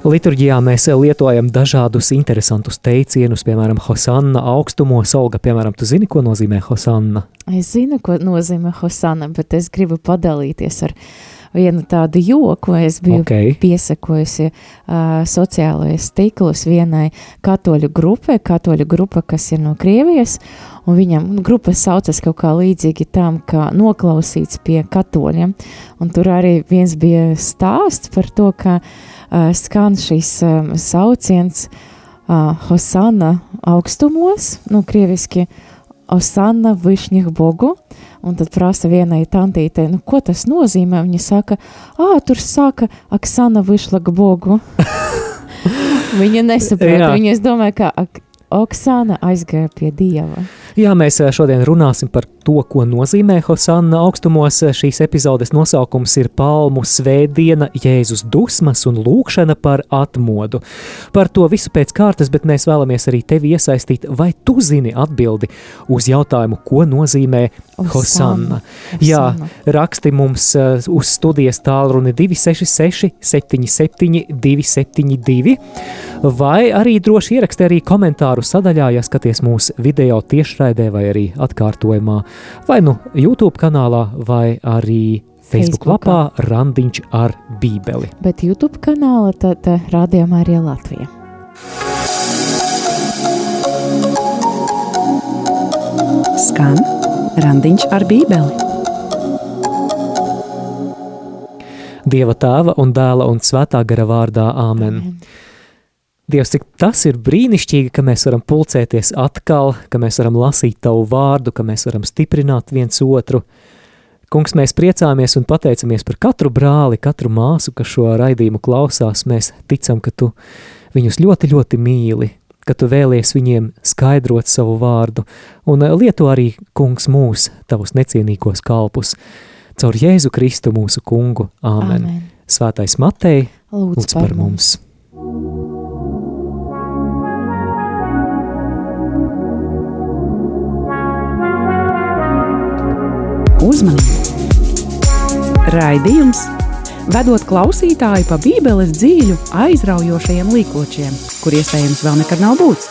Liturģijā mēs lietojam dažādus interesantus teicienus, piemēram, Hosanna augstumos. Olga, piemēram, tu zini, ko nozīmē Hosanna? Es zinu, ko nozīmē Hosanna, bet es gribu padalīties ar vienu tādu joku. Es biju okay. piesakojusi uh, sociālajos tīklos vienai katoļu grupai, katoļu grupa, kas ir no Krievijas, un viņam nu, grupa saucas kaut kā līdzīgi tam, kā noklausīts pie katoļiem, un tur arī viens bija stāsts par to, ka uh, skan šis sauciens uh, Hosana augstumos, nu, krieviski Osana Višņih Bogu, un tad prasa vienai tantītei, nu, ko tas nozīmē? Viņa saka, ā, tur sāka Aksana Višlag Bogu. viņa nesaprata, viņa es domāju, ka Oksana aizgāja pie Dieva. Jā, mēs eh, šodien runāsim par to, ko nozīmē Hosanna augstumos. Šīs epizodes nosaukums ir Palmu svētdiena, Jēzus dusmas un lūkšana par atmodu. Par to visu pēc kārtas, bet mēs vēlamies arī tevi iesaistīt, vai tu zini atbildi uz jautājumu, ko nozīmē Hosanna. Jā, raksti mums eh, uz studijas tālruni 266 77 272, vai arī droši ieraksti arī komentāru sadaļā, ja skaties mūsu video tiešraidē vai arī atkārtojumā, vai nu YouTube kanālā, vai arī Facebook lapā Randiņš ar Bībeli. Bet YouTube kanāla tad rādījumā arī Latvija. Skan Randiņš ar Bībeli. Dieva tēva un dēla un svētā gara vārdā Āmen. Amen. Dievs, cik tas ir brīnišķīgi, ka mēs varam pulcēties atkal, ka mēs varam lasīt tavu vārdu, ka mēs varam stiprināt viens otru. Kungs, mēs priecāmies un pateicamies par katru brāli, katru māsu, kas šo raidījumu klausās. Mēs ticam, ka tu viņus ļoti, ļoti mīli, ka tu vēlies viņiem skaidrot savu vārdu, un lieto arī, kungs, mūs, tavus necienīgos kalpus, caur Jēzu Kristu mūsu kungu. Āmen. Āmen. Svētais Matei, lūdz, lūdz par, par mums! Uzmanību! Raidījums vedot klausītāju pa Bībeles dzīļu, aizraujošajiem līkločiem, kur iespējams vēl nekad nav būts.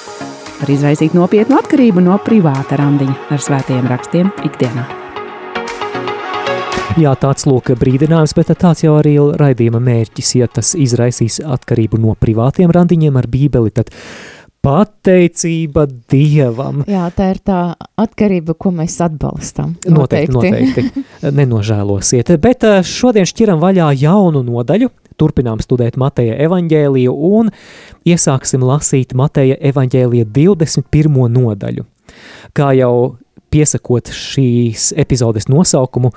Var izraisīt nopietnu atkarību no privāta randiņa ar svētajiem rakstiem ikdienā. Jā, tāds lūk, brīdinājums, bet tāds jau arī ir raidījuma mērķis. Ja tas izraisīs atkarību no privātiem randiņiem ar Bībeli, tad pateicība Dievam. Jā, tā ir tā atkarība, ko mēs atbalstam. Noteikti, noteikti, noteikti nenožēlosiet. Bet eh, šodien šķiram vaļā jaunu nodaļu, turpinām studēt Mateja evaņģēliju un iesāksim lasīt Mateja evaņģēlija 21. nodaļu. Kā jau piesakot šīs epizodes nosaukumu,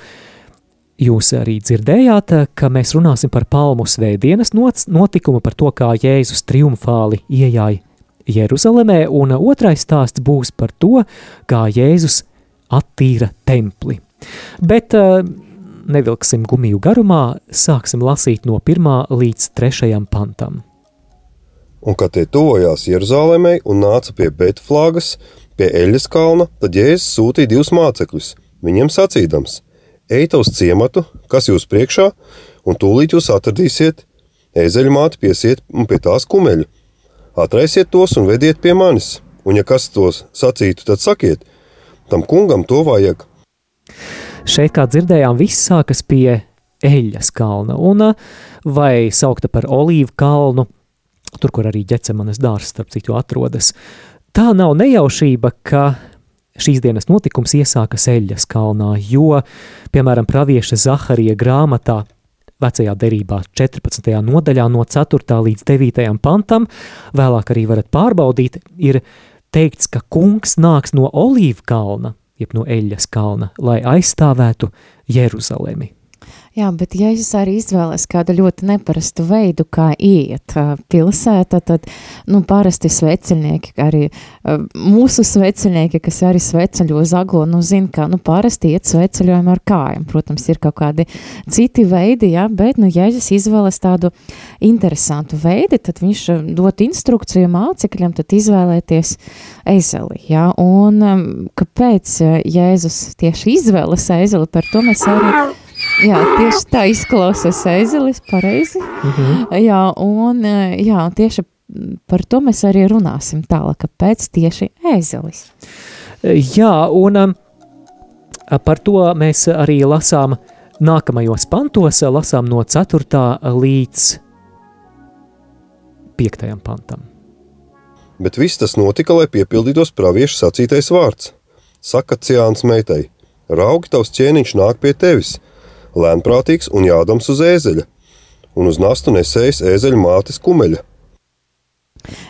Jūs arī dzirdējāt, ka mēs runāsim par palmu svētdienas notikumu, par to, kā Jēzus triumfāli iejāja Jeruzalemē, un otrais stāsts būs par to, kā Jēzus attīra templi. Bet uh, nevilksim gumiju garumā, sāksim lasīt no 1 līdz 3 pantam. Un kad tie tuvojās Jeruzalemē un nāca pie Betflāgas, pie Eļas kalna, tad Jēzus sūtīja divus mācekļus, viņiem sacīdams: Ejiet uz ciematu, kas jūs priekšā, un tūlīt jūs atradīsiet ezeļu māti piesiet un pie tās kumeļu Atraisiet tos un vediet pie manis, un ja kas tos sacītu, tad sakiet, tam kungam to vajag. Šeit, kā dzirdējām, viss sākas pie eļļas kalna, un vai saukta par olīvu kalnu, tur, kur arī ģecemanas dārs, starp citu, atrodas. Tā nav nejaušība, ka šīs dienas notikums iesākas eļļas kalnā, jo, piemēram, pravieša Zaharija grāmatā vecajā derībā 14. nodaļā no 4. līdz 9. pantam, vēlāk arī varat pārbaudīt, ir teikts, ka kungs nāks no Olīvu kalna, jeb no Eļas kalna, lai aizstāvētu Jeruzalemi. Jā, bet ja es arī izvēlos kādu ļoti neparastu veidu, kā iet uh, pilsētā, tad, nu, parasti sveceļnieki, arī mūsu sveceļnieki, kas arī sveceļo zaglo, nu, zina, ka, nu, parasti iet sveceļojumi ar kājām. Protams, ir kaut kādi citi veidi, jā, bet, nu, ja es izvēlos tādu interesantu veidi, tad viņš dot instrukciju mācekļiem, tad izvēlēties ezeli, jā, un kāpēc Jēzus tieši izvēlas ezeli, par to mēs arī jā, tieši tā izklausās ezelis, pareizi. Mm -hmm. Jā, un jā, tieši par to mēs arī runāsim tālāk, kāpēc tieši ezelis. Jā, un um, par to mēs arī lasām nākamajos pantos, lasām no 4. līdz 5. pantam. Bet viss tas notika, lai piepildītos praviešu sacītais vārds. Saka Ciāns meitai, raugi tavs ķēniņš nāk pie tevis, lēnprātīgs un jādams uz ēzeļa, un uz nastu nesējis ēzeļa mātes kumeļa.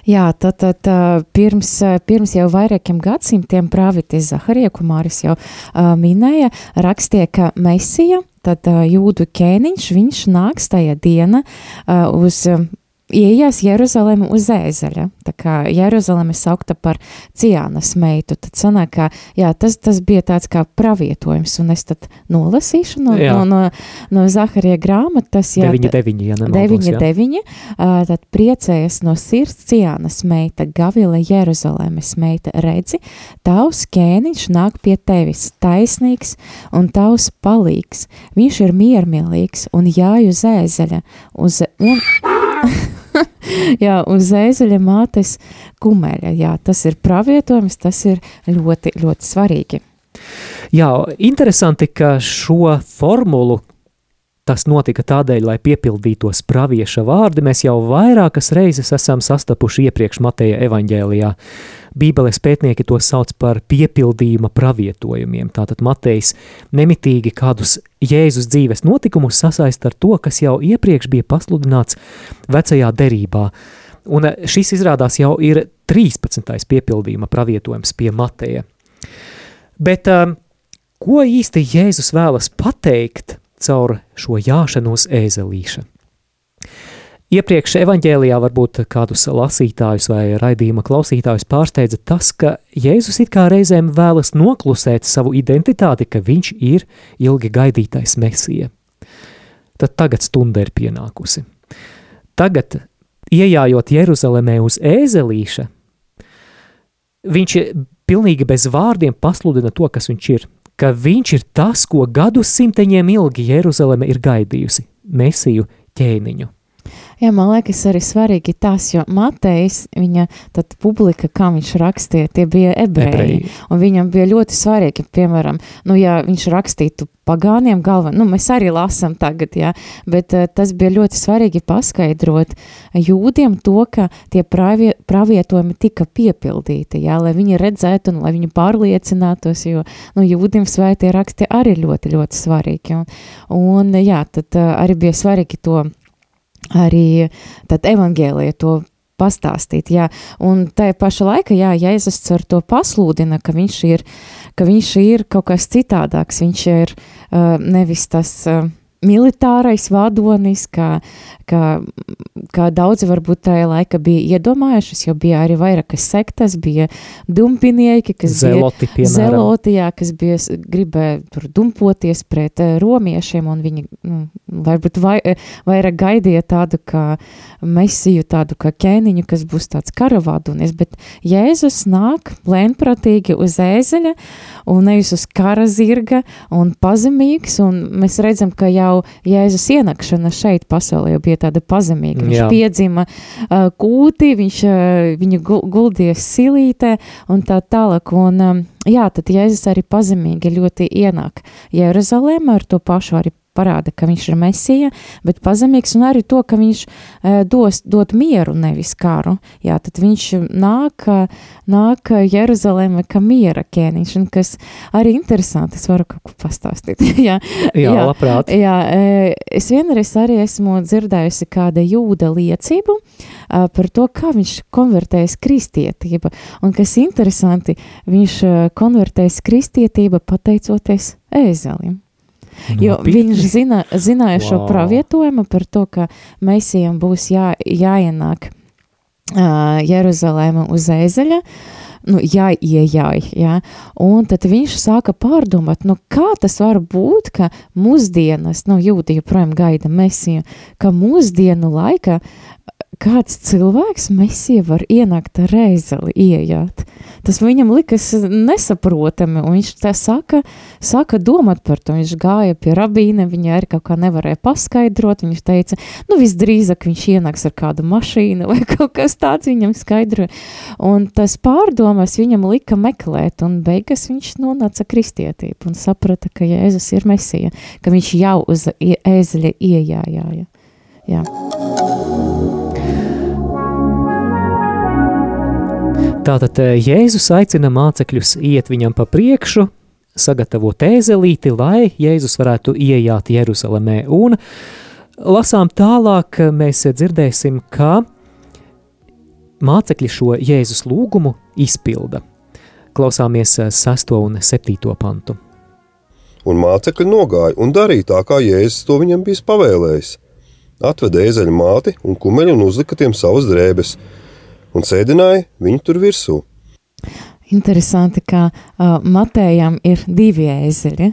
Jā, tad, tad pirms, pirms jau vairākiem gadsimtiem prāvitis Zaharija, ko Māris jau uh, minēja, rakstīja, ka Mesija, tad uh, jūdu ķēniņš, viņš nāks tajā diena uh, uz iejās Jeruzalemi uz ēzeļa. Tā kā Jeruzaleme saukta par Ciānas meitu, tad sanāk, ka jā, tas, tas bija tāds kā pravietojums, un es tad nolasīšu no, jā. no, no, no Zaharija grāmatas. Jā, 9, 9, ja nemaldos, 9, 9, uh, tad priecējas no sirds Ciānas meita, Gavila Jeruzalemes meita, redzi, tavs ķēniņš nāk pie tevis, taisnīgs un tavs palīgs, viņš ir miermīlīgs un jāj uz ēzeļa, uz, un, jā, uz ēzeļa mātes kumeļa. Jā, tas ir pravietojums, tas ir ļoti, ļoti svarīgi. Jā, interesanti, ka šo formulu tas notika tādēļ, lai piepildītos pravieša vārdi, mēs jau vairākas reizes esam sastapuši iepriekš Mateja evaņģēlijā. Bībeles pētnieki to sauc par piepildījuma pravietojumiem. Tātad Matejs nemitīgi kādus Jēzus dzīves notikumus sasaist ar to, kas jau iepriekš bija pasludināts vecajā derībā. Un šis izrādās jau ir 13. piepildījuma pravietojums pie Mateja. Bet um, ko īsti Jēzus vēlas pateikt caur šo jāšanos ēzelīša? Iepriekš evaņģēlijā varbūt kādus lasītājus vai raidījuma klausītājus pārsteidza tas, ka Jēzus it kā reizēm vēlas noklusēt savu identitāti, ka viņš ir ilgi gaidītais mesija. Tad tagad stunda ir pienākusi. Tagad, iejājot Jeruzalemē uz ēzelīša, viņš pilnīgi bez vārdiem pasludina to, kas viņš ir, ka viņš ir tas, ko gadsimteņiem ilgi Jeruzaleme ir gaidījusi – mesiju ķēniņu. Jā, man liekas, arī svarīgi tas, jo Matejs, viņa publika, kā viņš rakstīja, tie bija ebreji. viņam bija ļoti svarīgi, piemēram, nu, ja viņš rakstītu pagāniem galveni, nu, mēs arī lasam tagad, jā, bet uh, tas bija ļoti svarīgi paskaidrot jūdiem to, ka tie pravie, pravietojumi tika piepildīti, jā, lai viņi redzētu un lai viņi pārliecinātos, jo, nu, jūdiem svētie raksti arī ļoti, ļoti svarīgi. Un, un jā, tad uh, arī bija svarīgi to arī tad evangēlija to pastāstīt, jā, un tajā paša laika, jā, Jēzus ar to pasludina, ka viņš ir, ka viņš ir kaut kas citādāks, viņš ir uh, nevis tas uh, militārais vadonis, kā, kā, kā daudzi varbūt tajā laika bija iedomājušies, jo bija arī vairākas sektas, bija dumpinieki, kas zeloti, bija zeloti, jā, kas bija gribēja tur dumpoties pret uh, romiešiem, un viņi nu, varbūt vai, vairāk gaidīja tādu kā mesiju, tādu kā ķēniņu, kas būs tāds karavadonis, bet Jēzus nāk lēnprātīgi uz ēzeļa, un nevis uz kara zirga, un pazemīgs, un mēs redzam, ka jau Jēzus ienākšana šeit pasaulē bija tāda pazemīga. Viņš Jā. piedzima uh, kūti, viņš uh, viņu guldies silītē un tā tālāk. Un, um, jā, tad Jēzus arī pazemīgi ļoti ienāk Jeruzalēmā ar to pašu arī parāda, ka viņš ir mesija, bet pazemīgs un arī to, ka viņš e, dos, dod mieru, nevis karu. Jā, tad viņš nāk, nāk Jeruzaleme kā miera ķēniņš, un kas arī interesanti, es varu kaut ko pastāstīt. jā, jā, jā, labprāt. Jā, e, es vienreiz arī esmu dzirdējusi kāda jūda liecību e, par to, kā viņš konvertējas kristietība, un kas interesanti, viņš konvertējas kristietība pateicoties ēzelim. Jo Nopietni. viņš zina, zināja wow. šo pravietojumu par to, ka Mēsijam būs jā, jāienāk uh, Jeruzalēma uz ēzeļa, nu, jāiejāj, jā. Un tad viņš sāka pārdomāt, nu, kā tas var būt, ka mūsdienas, nu, jūdi joprojām gaida Mēsiju, ka mūsdienu laika kāds cilvēks mesija var ienākt ar reizeli iejāt. Tas viņam likas nesaprotami, un viņš tā saka, saka domāt par to. Viņš gāja pie rabīne, viņa arī kaut kā nevarēja paskaidrot, viņš teica, nu visdrīzāk viņš ienāks ar kādu mašīnu vai kaut kas tāds viņam skaidroja. Un tas pārdomas viņam lika meklēt, un beigas viņš nonāca kristietību un saprata, ka Jēzus ir mesija, ka viņš jau uz ēzeļa iejājāja. Jā. Tātad eh, Jēzus aicina mācekļus iet viņam pa priekšu, sagatavot ēzelīti, lai Jēzus varētu iejāt Jeruzalemē. Un lasām tālāk, mēs dzirdēsim, ka mācekļi šo Jēzus lūgumu izpilda. Klausāmies 6. un 7. pantu. Un mācekļi nogāja un darīja tā, kā Jēzus to viņam bija pavēlējis. Atveda ēzeļu māti un kumeļu un uzlika tiem savas drēbes – un sēdināja viņu tur virsū. Interesanti, ka uh, Matējam ir divi ēzeļi.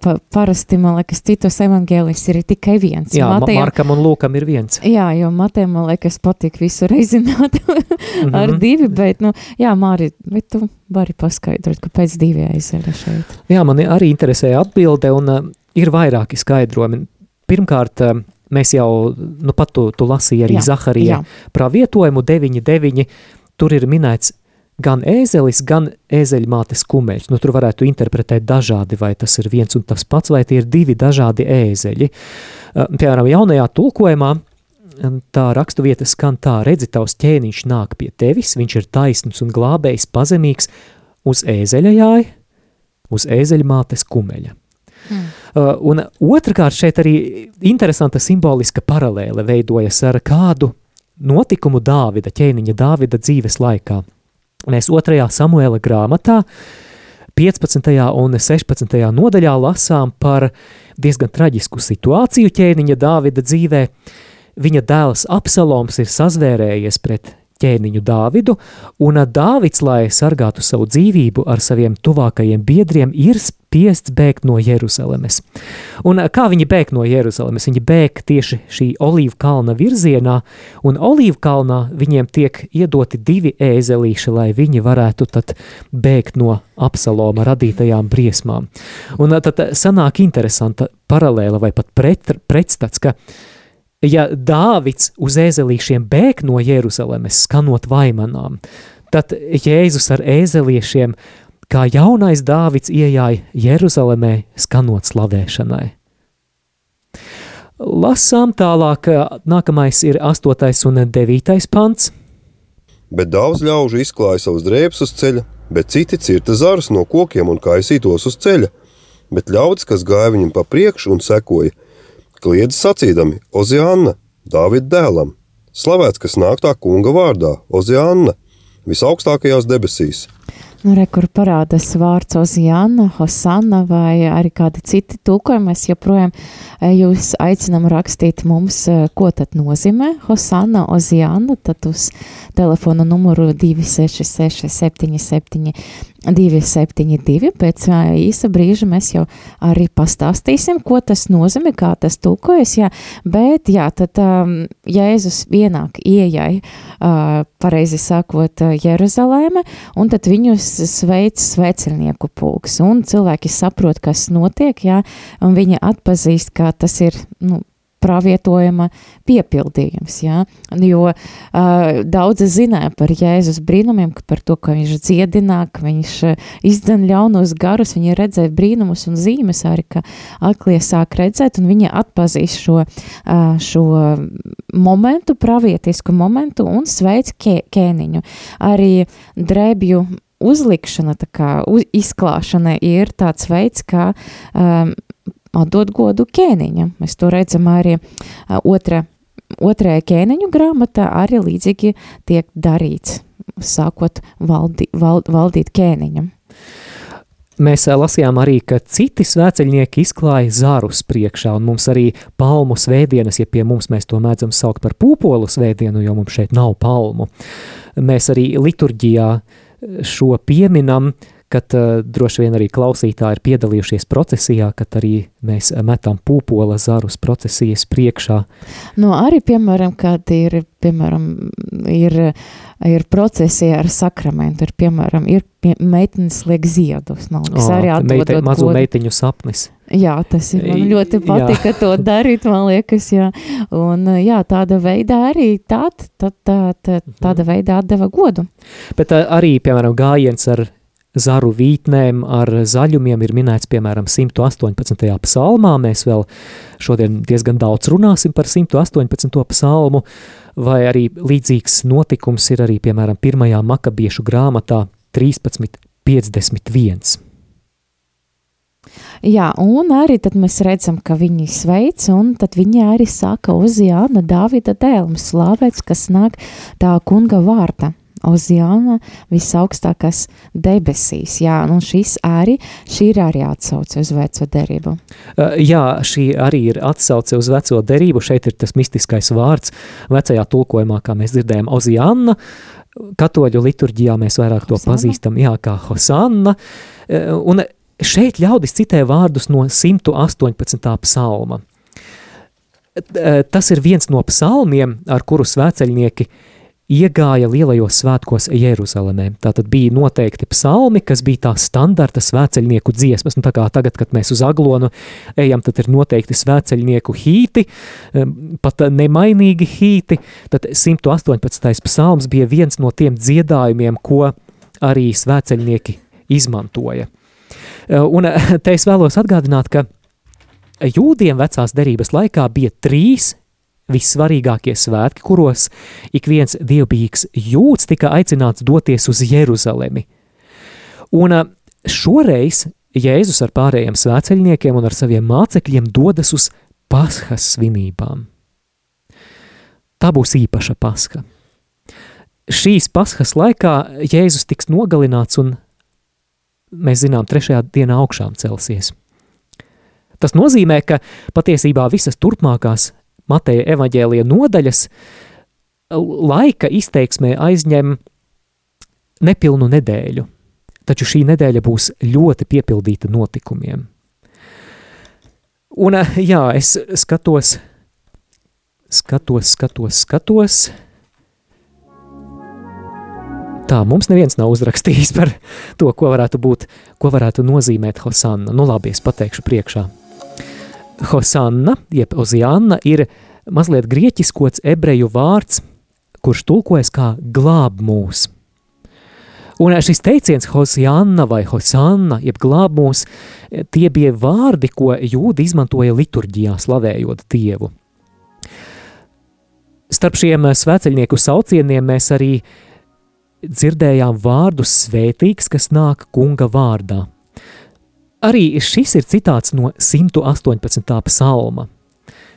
Pa, parasti, man liekas, citos evaņģēlijos ir tikai viens. Jā, Matejam, Markam un Lūkam ir viens. Jā, jo Matejam, man liekas, patīk visu reizināt mm -hmm. ar mhm. divi, bet, nu, jā, Māri, bet tu vari paskaidrot, kāpēc divi ēzeļi šeit. Jā, man arī interesēja atbilde, un uh, ir vairāki skaidrojumi. Pirmkārt, uh, Mēs jau, nu pat tu, tu lasīji arī jā, Zaharija jā. pravietojumu 9.9. Tur ir minēts gan ēzelis, gan ēzeļmātes kumeļs. Nu, tur varētu interpretēt dažādi, vai tas ir viens un tas pats, vai tie ir divi dažādi ēzeļi. Piemēram, jaunajā tulkojumā tā raksturvieta skan tā, redzi, tavs ķēniņš nāk pie tevis, viņš ir taisns un glābējs, pazemīgs, uz ēzeļa jāja, uz ēzeļmātes kumeļa. Mm. Uh, un otrkārt šeit arī interesanta simboliska paralēle veidojas ar kādu notikumu Dāvida, ķēniņa Dāvida dzīves laikā. Mēs otrajā Samuela grāmatā 15. un 16. nodaļā lasām par diezgan traģisku situāciju ķēniņa Dāvida dzīvē. Viņa dēls Absaloms ir sazvērējies pret ķēniņu Dāvidu, un Dāvids, lai sargātu savu dzīvību ar saviem tuvākajiem biedriem, ir spiests bēgt no Jeruzalemes. Un kā viņi bēg no Jeruzalemes? Viņi bēg tieši šī olīvu kalna virzienā, un olīvu kalnā viņiem tiek iedoti divi ēzelīši, lai viņi varētu tad bēgt no Absaloma radītajām briesmām. Un tad sanāk interesanta paralēla vai pat pret, pretstats, ka ja Dāvids uz ēzelīšiem bēg no Jeruzalemes, skanot vaimanām, tad Jēzus ar ēzeliešiem, kā jaunais Dāvids, iejāja Jeruzalemē, skanot slavēšanai. Lasām tālāk, nākamais ir 8. un 9. pants. Bet daudz ļaužu izklāja savus drēbes uz ceļa, bet citi cirta zarus no kokiem un kaisītos uz ceļa. Bet ļaudis, kas gāja viņam pa priekšu un sekoja, kliedz sacīdami: Oziāna, Dāvida dēlam, slavēts, kas nāk tā kunga vārdā, Oziāna, visaugstākajās debesīs. Nu, re, kur parādās vārds Oziāna, Hosanna vai arī kādi citi tulkojumi, mēs joprojām eh, jūs aicinām rakstīt mums, eh, ko tad nozīmē Hosanna, Oziāna, tad uz telefona numuru 266 77 272. Pēc īsa brīža mēs jau arī pastāstīsim, ko tas nozīmē, kā tas tulkojas. Jā, bet, jā, tad um, Jēzus ienāk iejai, uh, pareizi sakot, Jeruzalēme, un tad viņus sveic sveceļnieku pulks, un cilvēki saprot, kas notiek, jā, un viņi atpazīst, ka tas ir, nu, pravietojuma piepildījums. Ja? Jo uh, daudzi zināja par Jēzus brīnumiem, par to, ka viņš dziedinā, ka viņš uh, izdzen ļaunos garus, viņi redzēja brīnumus un zīmes arī, ka aklie sāk redzēt, un viņi atpazīst šo, uh, šo momentu, pravietisku momentu un sveic kē, kēniņu. Arī drēbju uzlikšana, tā kā uz, izklāšana ir tāds veids, kā um, atdot godu ķēniņam. Mēs to redzam arī otrā, otrajā ķēniņu grāmatā, arī līdzīgi tiek darīts, sākot valdi, vald, valdīt ķēniņam. Mēs lasījām arī, ka citi svēceļnieki izklāja zarus priekšā, un mums arī palmu svētdienas, ja pie mums mēs to mēdzam saukt par pūpolu svētdienu, jo mums šeit nav palmu. Mēs arī liturģijā šo pieminam, kad uh, droši vien arī klausītāji ir piedalījušies procesijā, kad arī mēs metam pūpola zarus procesijas priekšā. No nu, arī, piemēram, kad ir, piemēram, ir, ir procesija ar sakramentu, ir, piemēram, ir pie, meitenes liek ziedus, man liekas, arī atdodot meite, mazo godu. meitiņu sapnis. Jā, tas ir, man ļoti patika jā. to darīt, man liekas, jā. Un jā, tāda veidā arī tād, tād, tād, tād, tāda veidā atdeva godu. Bet arī, piemēram, gājiens ar zaru vītnēm ar zaļumiem ir minēts, piemēram, 118. psalmā. Mēs vēl šodien diezgan daudz runāsim par 118. psalmu, vai arī līdzīgs notikums ir arī, piemēram, pirmajā makabiešu grāmatā 13.51. Jā, un arī tad mēs redzam, ka viņi sveic, un tad viņi arī saka uz Jāna Dāvida dēlum slavēts, kas nāk tā kunga vārta. Oziāna visaugstākās debesīs. Jā, un šis arī, šī ir arī atsauce uz veco derību. Uh, jā, šī arī ir atsauce uz veco derību. Šeit ir tas mistiskais vārds vecajā tulkojumā, kā mēs dzirdējām, Oziāna. Katoļu liturģijā mēs vairāk to Hosanna. pazīstam, jā, kā Hosanna. Uh, un šeit ļaudis citē vārdus no 118. psalma. Uh, tas ir viens no psalmiem, ar kuru svēceļnieki uh, iegāja lielajos svētkos Jeruzalemē. Tātad bija noteikti psalmi, kas bija tās standarta svēceļnieku dziesmas. Nu, tā kā tagad, kad mēs uz aglonu ejam, tad ir noteikti svēceļnieku hīti, pat nemainīgi hīti. Tad 118. psalms bija viens no tiem dziedājumiem, ko arī svēceļnieki izmantoja. Un te es vēlos atgādināt, ka jūdiem vecās derības laikā bija trīs vissvarīgākie svētki, kuros ik viens dievbijīgs jūds tika aicināts doties uz Jeruzalemi. Un šoreiz Jēzus ar pārējiem svēceļniekiem un ar saviem mācekļiem dodas uz Paskas svinībām. Tā būs īpaša paska. Šīs paskas laikā Jēzus tiks nogalināts un, mēs zinām, trešajā dienā augšām celsies. Tas nozīmē, ka patiesībā visas turpmākās Mateja evaņģēlija nodaļas laika izteiksmē aizņem nepilnu nedēļu, taču šī nedēļa būs ļoti piepildīta notikumiem. Un jā, es skatos, skatos, skatos, skatos. Tā, mums neviens nav uzrakstījis par to, ko varētu būt, ko varētu nozīmēt Hosanna. Nu labi, es pateikšu priekšā. Hosanna, jeb Oziāna, ir mazliet grieķiskots ebreju vārds, kurš tulkojas kā glāb mūs. Un šis teiciens Hosianna vai Hosanna, jeb glāb mūs, tie bija vārdi, ko jūdi izmantoja liturģijā slavējot Dievu. Starp šiem svēceļnieku saucieniem mēs arī dzirdējām vārdus svētīgs, kas nāk kunga vārdā. Arī šis ir citāts no 118. psalma.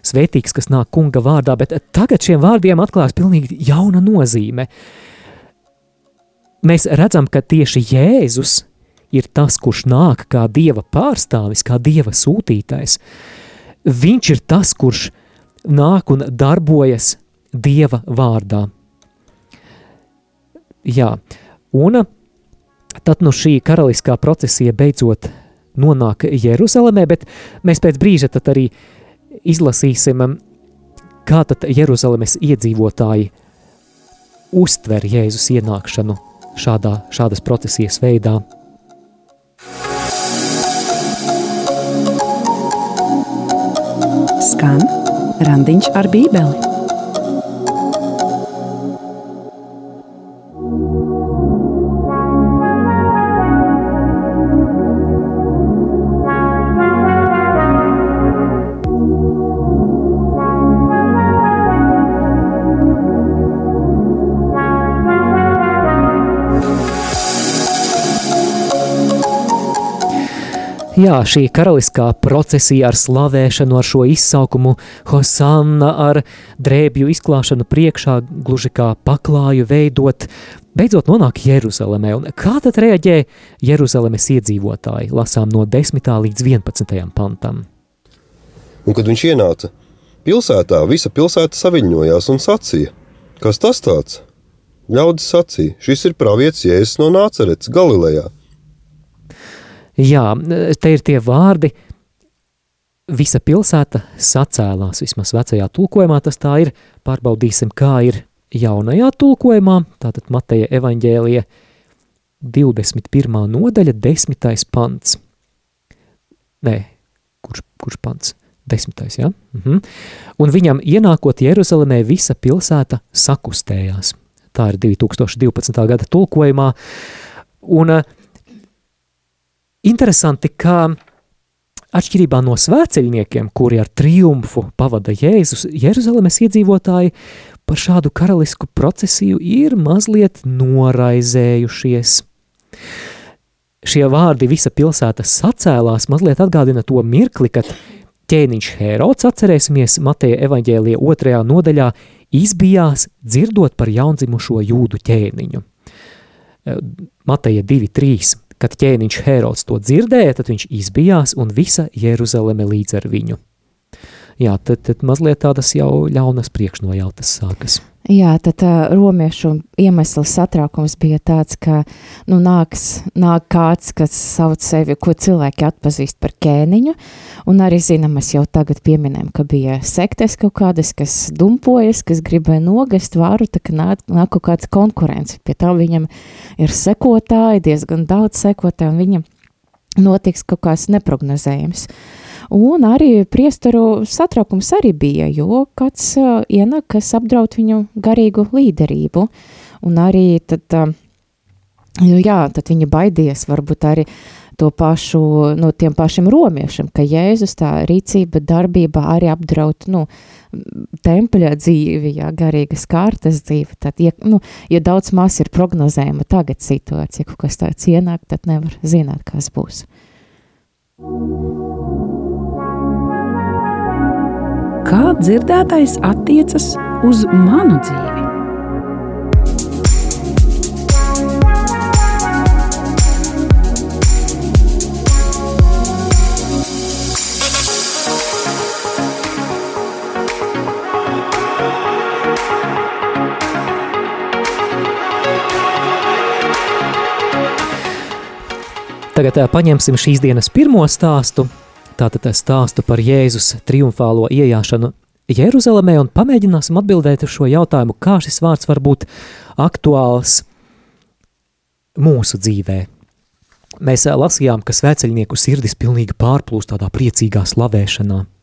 Svētīgs, kas nāk kunga vārdā, bet tagad šiem vārdiem atklās pilnīgi jauna nozīme. Mēs redzam, ka tieši Jēzus ir tas, kurš nāk kā Dieva pārstāvis, kā Dieva sūtītais. Viņš ir tas, kurš nāk un darbojas Dieva vārdā. Jā, un tad nu šī karaliskā procesija beidzot nonāk Jeruzalemē, bet mēs pēc brīža tad arī izlasīsim, kā tad Jeruzalemes iedzīvotāji uztver Jēzus ienākšanu šādā, šādas procesijas veidā. Skan randiņš ar bībeli. Jā, šī karaliskā procesija ar slavēšanu, ar šo izsaukumu Hosanna, ar drēbju izklāšanu priekšā, gluži kā paklāju veidot, beidzot nonāk Jeruzalemē. Un kā tad reaģē Jeruzalemes iedzīvotāji? Lasām no 10. līdz 11. pantam. Un kad viņš ienāca pilsētā, visa pilsēta saviņojās un sacīja, kas tas tāds? Ļaudis sacīja, šis ir pravietis Jēzus no Nācerets, Galilejā. Jā, te ir tie vārdi, visa pilsēta sacēlās, vismaz vecajā tulkojumā tas tā ir, pārbaudīsim, kā ir jaunajā tulkojumā, tātad Mateja evaņģēlija 21. nodaļa, 10. pants. Nē, kurš, kurš pants? Desmitais, ja? Mhm. Un viņam ienākot Jeruzalemē, visa pilsēta sakustējās. Tā ir 2012. gada tulkojumā. Un uh, interesanti, ka atšķirībā no svēceļniekiem, kuri ar triumfu pavada Jēzus, Jeruzalemes iedzīvotāji par šādu karalisku procesiju ir mazliet noraizējušies. Šie vārdi visa pilsēta sacēlās mazliet atgādina to mirkli, kad ķēniņš Herods, atcerēsimies Mateja evaņģēlija otrajā nodaļā, izbijās dzirdot par jaundzimušo jūdu ķēniņu. Mateja 2.3. Kad ķēniņš Herods to dzirdēja, tad viņš izbijās un visa Jeruzaleme līdz ar viņu. Jā, tad, tad mazliet tādas jau ļaunas priekšnojautas sākas. Jā, tad uh, romiešu iemesls satraukums bija tāds, ka nu, nāks, nāk kāds, kas sauc sevi, ko cilvēki atpazīst par ķēniņu, un arī zinām, mēs jau tagad pieminējam, ka bija sektes kaut kādas, kas dumpojas, kas gribēja nogast varu, tā ka nāk, nāk kaut kāds konkurence, pie tā viņam ir sekotāji, diezgan daudz sekotāji, un viņam notiks kaut kāds neprognozējums. Uh, Un arī priesteru satraukums arī bija, jo kāds uh, ienāk, kas apdraud viņu garīgu līderību. Un arī tad, uh, jā, tad viņi baidies varbūt arī to pašu, no tiem pašiem romiešiem, ka Jēzus tā rīcība, darbība arī apdraud, nu, tempeļa dzīvi, jā, garīgas kārtas dzīvi, tad, ja, nu, ja daudz maz ir prognozējama tagad situācija, kaut kas tāds ienāk, tad nevar zināt, kas būs. Kā dzirdētais attiecas uz manu dzīvi. Tagad paņemsim šīs dienas pirmo stāstu, Tātad stāstu par Jēzus triumfālo iejāšanu Jeruzalemē un pamēģināsim atbildēt uz šo jautājumu, kā šis vārds var būt aktuāls mūsu dzīvē. Mēs lasījām, ka svēceļnieku sirdis pilnīgi pārplūst tādā priecīgā slavēšanā –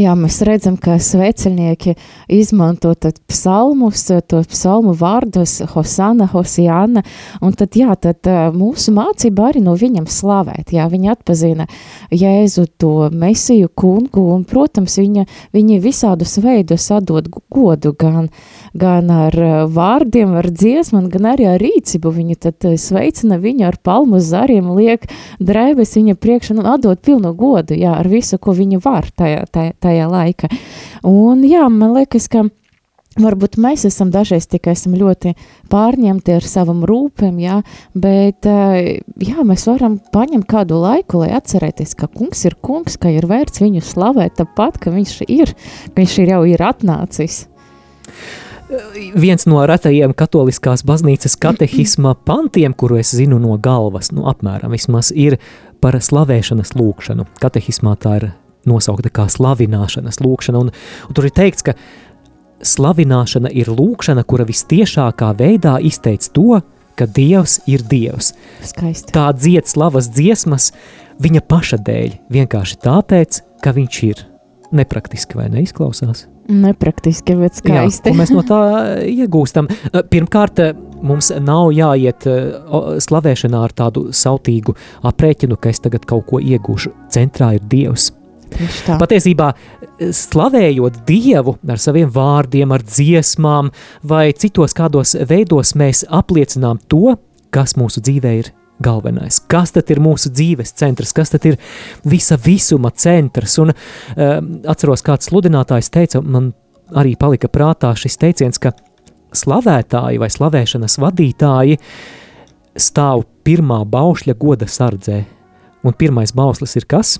Jā, mēs redzam, ka sveceļnieki izmanto psalmus, to psalmu vārdus, Hosana, Hosiana, un tad, jā, tad mūsu mācība arī no viņam slavēt, jā, viņi atpazina Jēzu to mesiju kungu, un, protams, viņa, viņi visādus veidus atdod godu, gan, gan ar vārdiem, ar dziesmu, gan arī ar rīcību, viņi tad sveicina viņu ar palmu zariem, liek drēbes viņa priekšā, un atdod pilnu godu, jā, ar visu, ko viņi var tajā, tajā tajā, laika. Un jā, man liekas, ka Varbūt mēs esam dažreiz tikai esam ļoti pārņemti ar savam rūpēm, jā, bet jā, mēs varam paņemt kādu laiku, lai atcerēties, ka kungs ir kungs, ka ir vērts viņu slavēt tāpat, ka viņš ir, ka viņš ir jau ir atnācis. Viens no retajiem katoliskās baznīcas katehisma pantiem, kuru es zinu no galvas, nu apmēram vismaz, ir par slavēšanas lūkšanu. Katehismā tā ir nosaukta kā slavināšanas lūkšana, un, un tur ir teikts, ka slavināšana ir lūkšana, kura vistiešākā veidā izteic to, ka Dievs ir Dievs. Skaisti. Tā dzied slavas dziesmas viņa paša dēļ, vienkārši tāpēc, ka viņš ir. Nepraktiski vai neizklausās? Nepraktiski, bet skaisti. Jā, mēs no tā iegūstam? Pirmkārt, mums nav jāiet slavēšanā ar tādu sautīgu aprēķinu, ka es tagad kaut ko iegūšu. Centrā ir Dievs. Patiesībā, slavējot Dievu ar saviem vārdiem, ar dziesmām vai citos kādos veidos, mēs apliecinām to, kas mūsu dzīvē ir galvenais. Kas tad ir mūsu dzīves centrs, kas tad ir visa visuma centrs? Un um, atceros, kāds sludinātājs teica, man arī palika prātā šis teiciens, ka slavētāji vai slavēšanas vadītāji stāv pirmā baušļa goda sardzē. Un pirmais bauslis ir kas?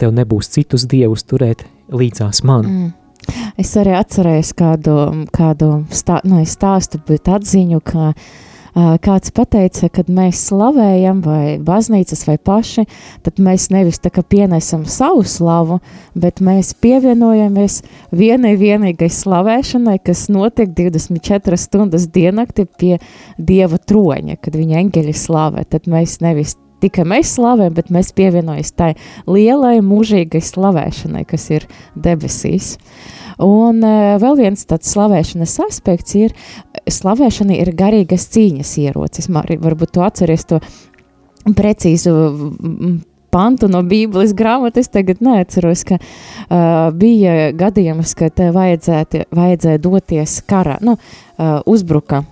tev nebūs citus dievus turēt līdzās man. Mm. Es arī atcerējos kādu, kādu stā, nu, stāstu, bet atziņu, ka kāds pateica, kad mēs slavējam, vai baznīcas, vai paši, tad mēs nevis tā kā pienesam savu slavu, bet mēs pievienojamies vienai vienīgai slavēšanai, kas notiek 24 stundas diennakti pie Dieva troņa, kad viņa eņģeļi slavē. Tad mēs nevis tikai mēs slavējam, bet mēs pievienojamies tai lielai mūžīgai slavēšanai, kas ir debesīs. Un vēl viens tāds slavēšanas aspekts ir, slavēšana ir garīgas cīņas ierocis. Varbūt tu atceries to precīzu pantu no Bībeles grāmatas, tagad neatceros, ka uh, bija gadījums, ka te vajadzēja doties karā, nu, uh, uzbruka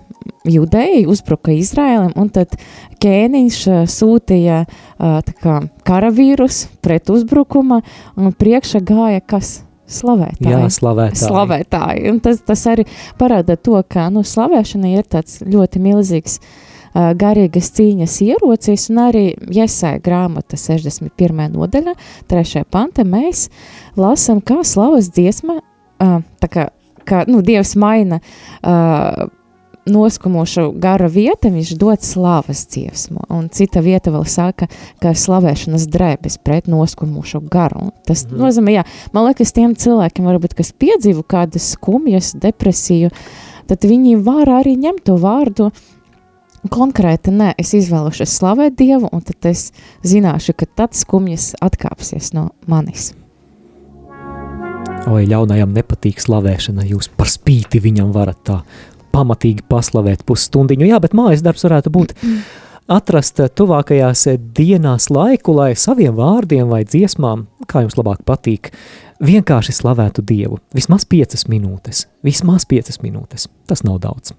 Judēji, uzbruka Izrēlam, un tad ķēniņš uh, sūtīja kā, karavīrus pret uzbrukuma, un priekšā gāja kas? Slavētāji. Jā, slavētāji. slavētāji. Un tas, tas arī parāda to, ka nu, slavēšana ir tāds ļoti milzīgs uh, garīgas cīņas ierocis, un arī Jesai grāmata 61. nodaļa, 3. panta, mēs lasam, kā slavas dziesma, uh, tā kā, kā nu, Dievs maina uh, noskumošu gara vieta, viņš dod slavas dziesmu. Un cita vieta vēl saka, ka slavēšanas drēbes pret noskumušu garu. Tas mm. nozīmē, jā, man liekas, tiem cilvēkiem, varbūt, kas piedzīvo kādas skumjas, depresiju, tad viņi var arī ņemt to vārdu konkrēti, nē, es izvēlušos slavēt Dievu, un tad es zināšu, ka tad skumjas atkāpsies no manis. Oi, ļaunajam nepatīk slavēšana, jūs par spīti viņam varat tā pamatīgi paslavēt pusstundiņu. Jā, bet mājas darbs varētu būt atrast tuvākajās dienās laiku, lai saviem vārdiem vai dziesmām, kā jums labāk patīk, vienkārši slavētu Dievu. Vismaz piecas minūtes, vismaz piecas minūtes. Tas nav daudz.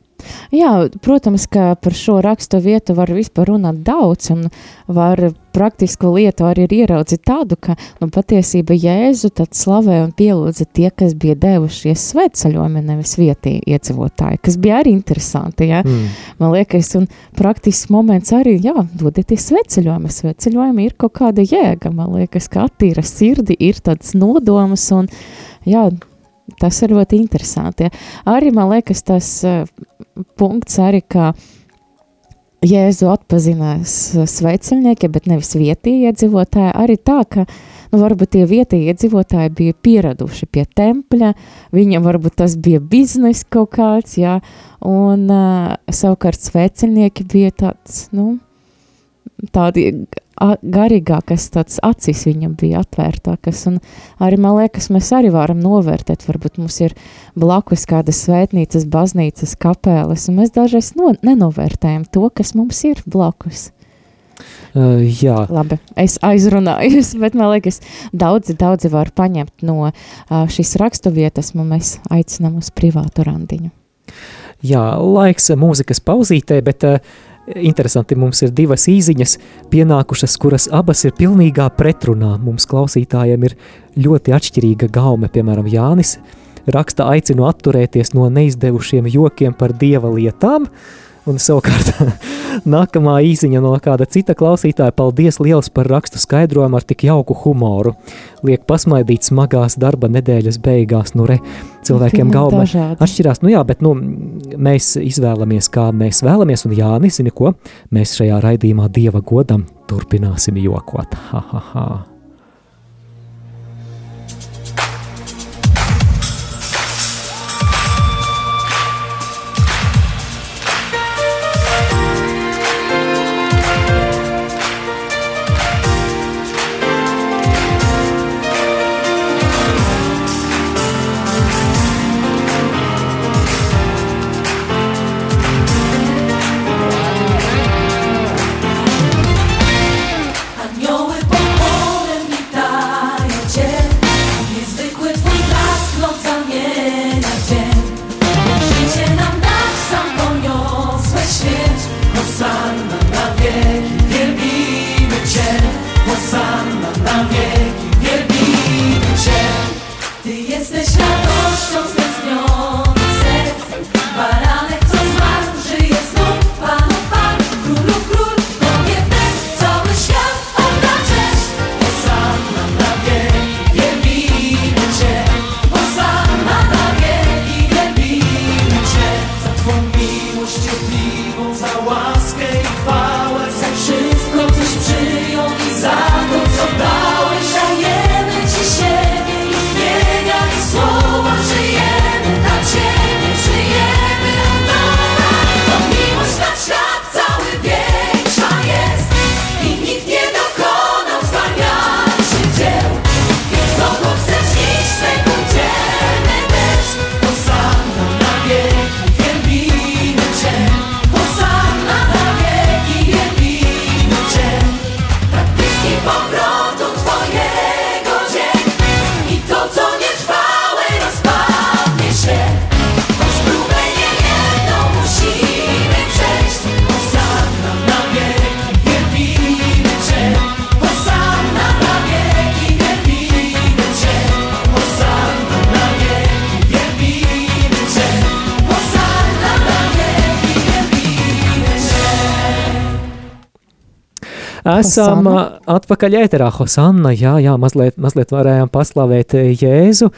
Jā, protams, ka par šo rakstu vietu var vispār runāt daudz, un var praktisku lietu arī ieraudzīt tādu, ka nu, patiesība Jēzu tad slavē un pielūdza tie, kas bija devušies svētceļojumi, nevis vietī iedzīvotāji, kas bija arī interesanti, jā. Mm. Man liekas, un praktisks moments arī, jā, dodieties svētceļojumi, svētceļojumi ir kaut kāda jēga, man liekas, ka attīra sirdi, ir tāds nodomas un, jā, tas ir ļoti interesanti. Ja. Arī man liekas, tas uh, punkts arī, ka Jēzu atpazinās sveiciņnieki, bet nevis vietējie iedzīvotāji. Arī tā, ka nu, varbūt tie vietējie iedzīvotāji bija pieraduši pie tempļa, viņam varbūt tas bija biznes kaut kāds, jā, un uh, savukārt sveiciņnieki bija tāds, nu, tādi garīgākas tāds acis viņam bija atvērtākas, un arī, man liekas, mēs arī varam novērtēt, varbūt mums ir blakus kādas svētnīcas, baznīcas, kapēles, un mēs dažreiz no, nenovērtējam to, kas mums ir blakus. Uh, jā. Labi, es aizrunājos, bet man liekas, daudzi, daudzi var paņemt no uh, šīs rakstu vietas, un mēs aicinām uz privātu randiņu. Jā, laiks mūzikas pauzītē, bet uh, Interesanti, mums ir divas īziņas pienākušas, kuras abas ir pilnīgā pretrunā. Mums klausītājiem ir ļoti atšķirīga gaume, piemēram, Jānis raksta aicinu atturēties no neizdevušiem jokiem par dieva lietām, Un savukārt nākamā īsiņa no kāda cita klausītāja paldies liels par rakstu skaidrojumu ar tik jauku humoru. Liek pasmaidīt smagās darba nedēļas beigās, nu re, cilvēkiem gauma atšķirās. Nu jā, bet nu, mēs izvēlamies, kā mēs vēlamies, un Jānis, zini ko, mēs šajā raidījumā Dieva godam turpināsim jokot. Ha, ha, ha. Esam Hosanna. atpakaļ ēterā, Hosanna, jā, jā, mazliet, mazliet varējām paslavēt Jēzu.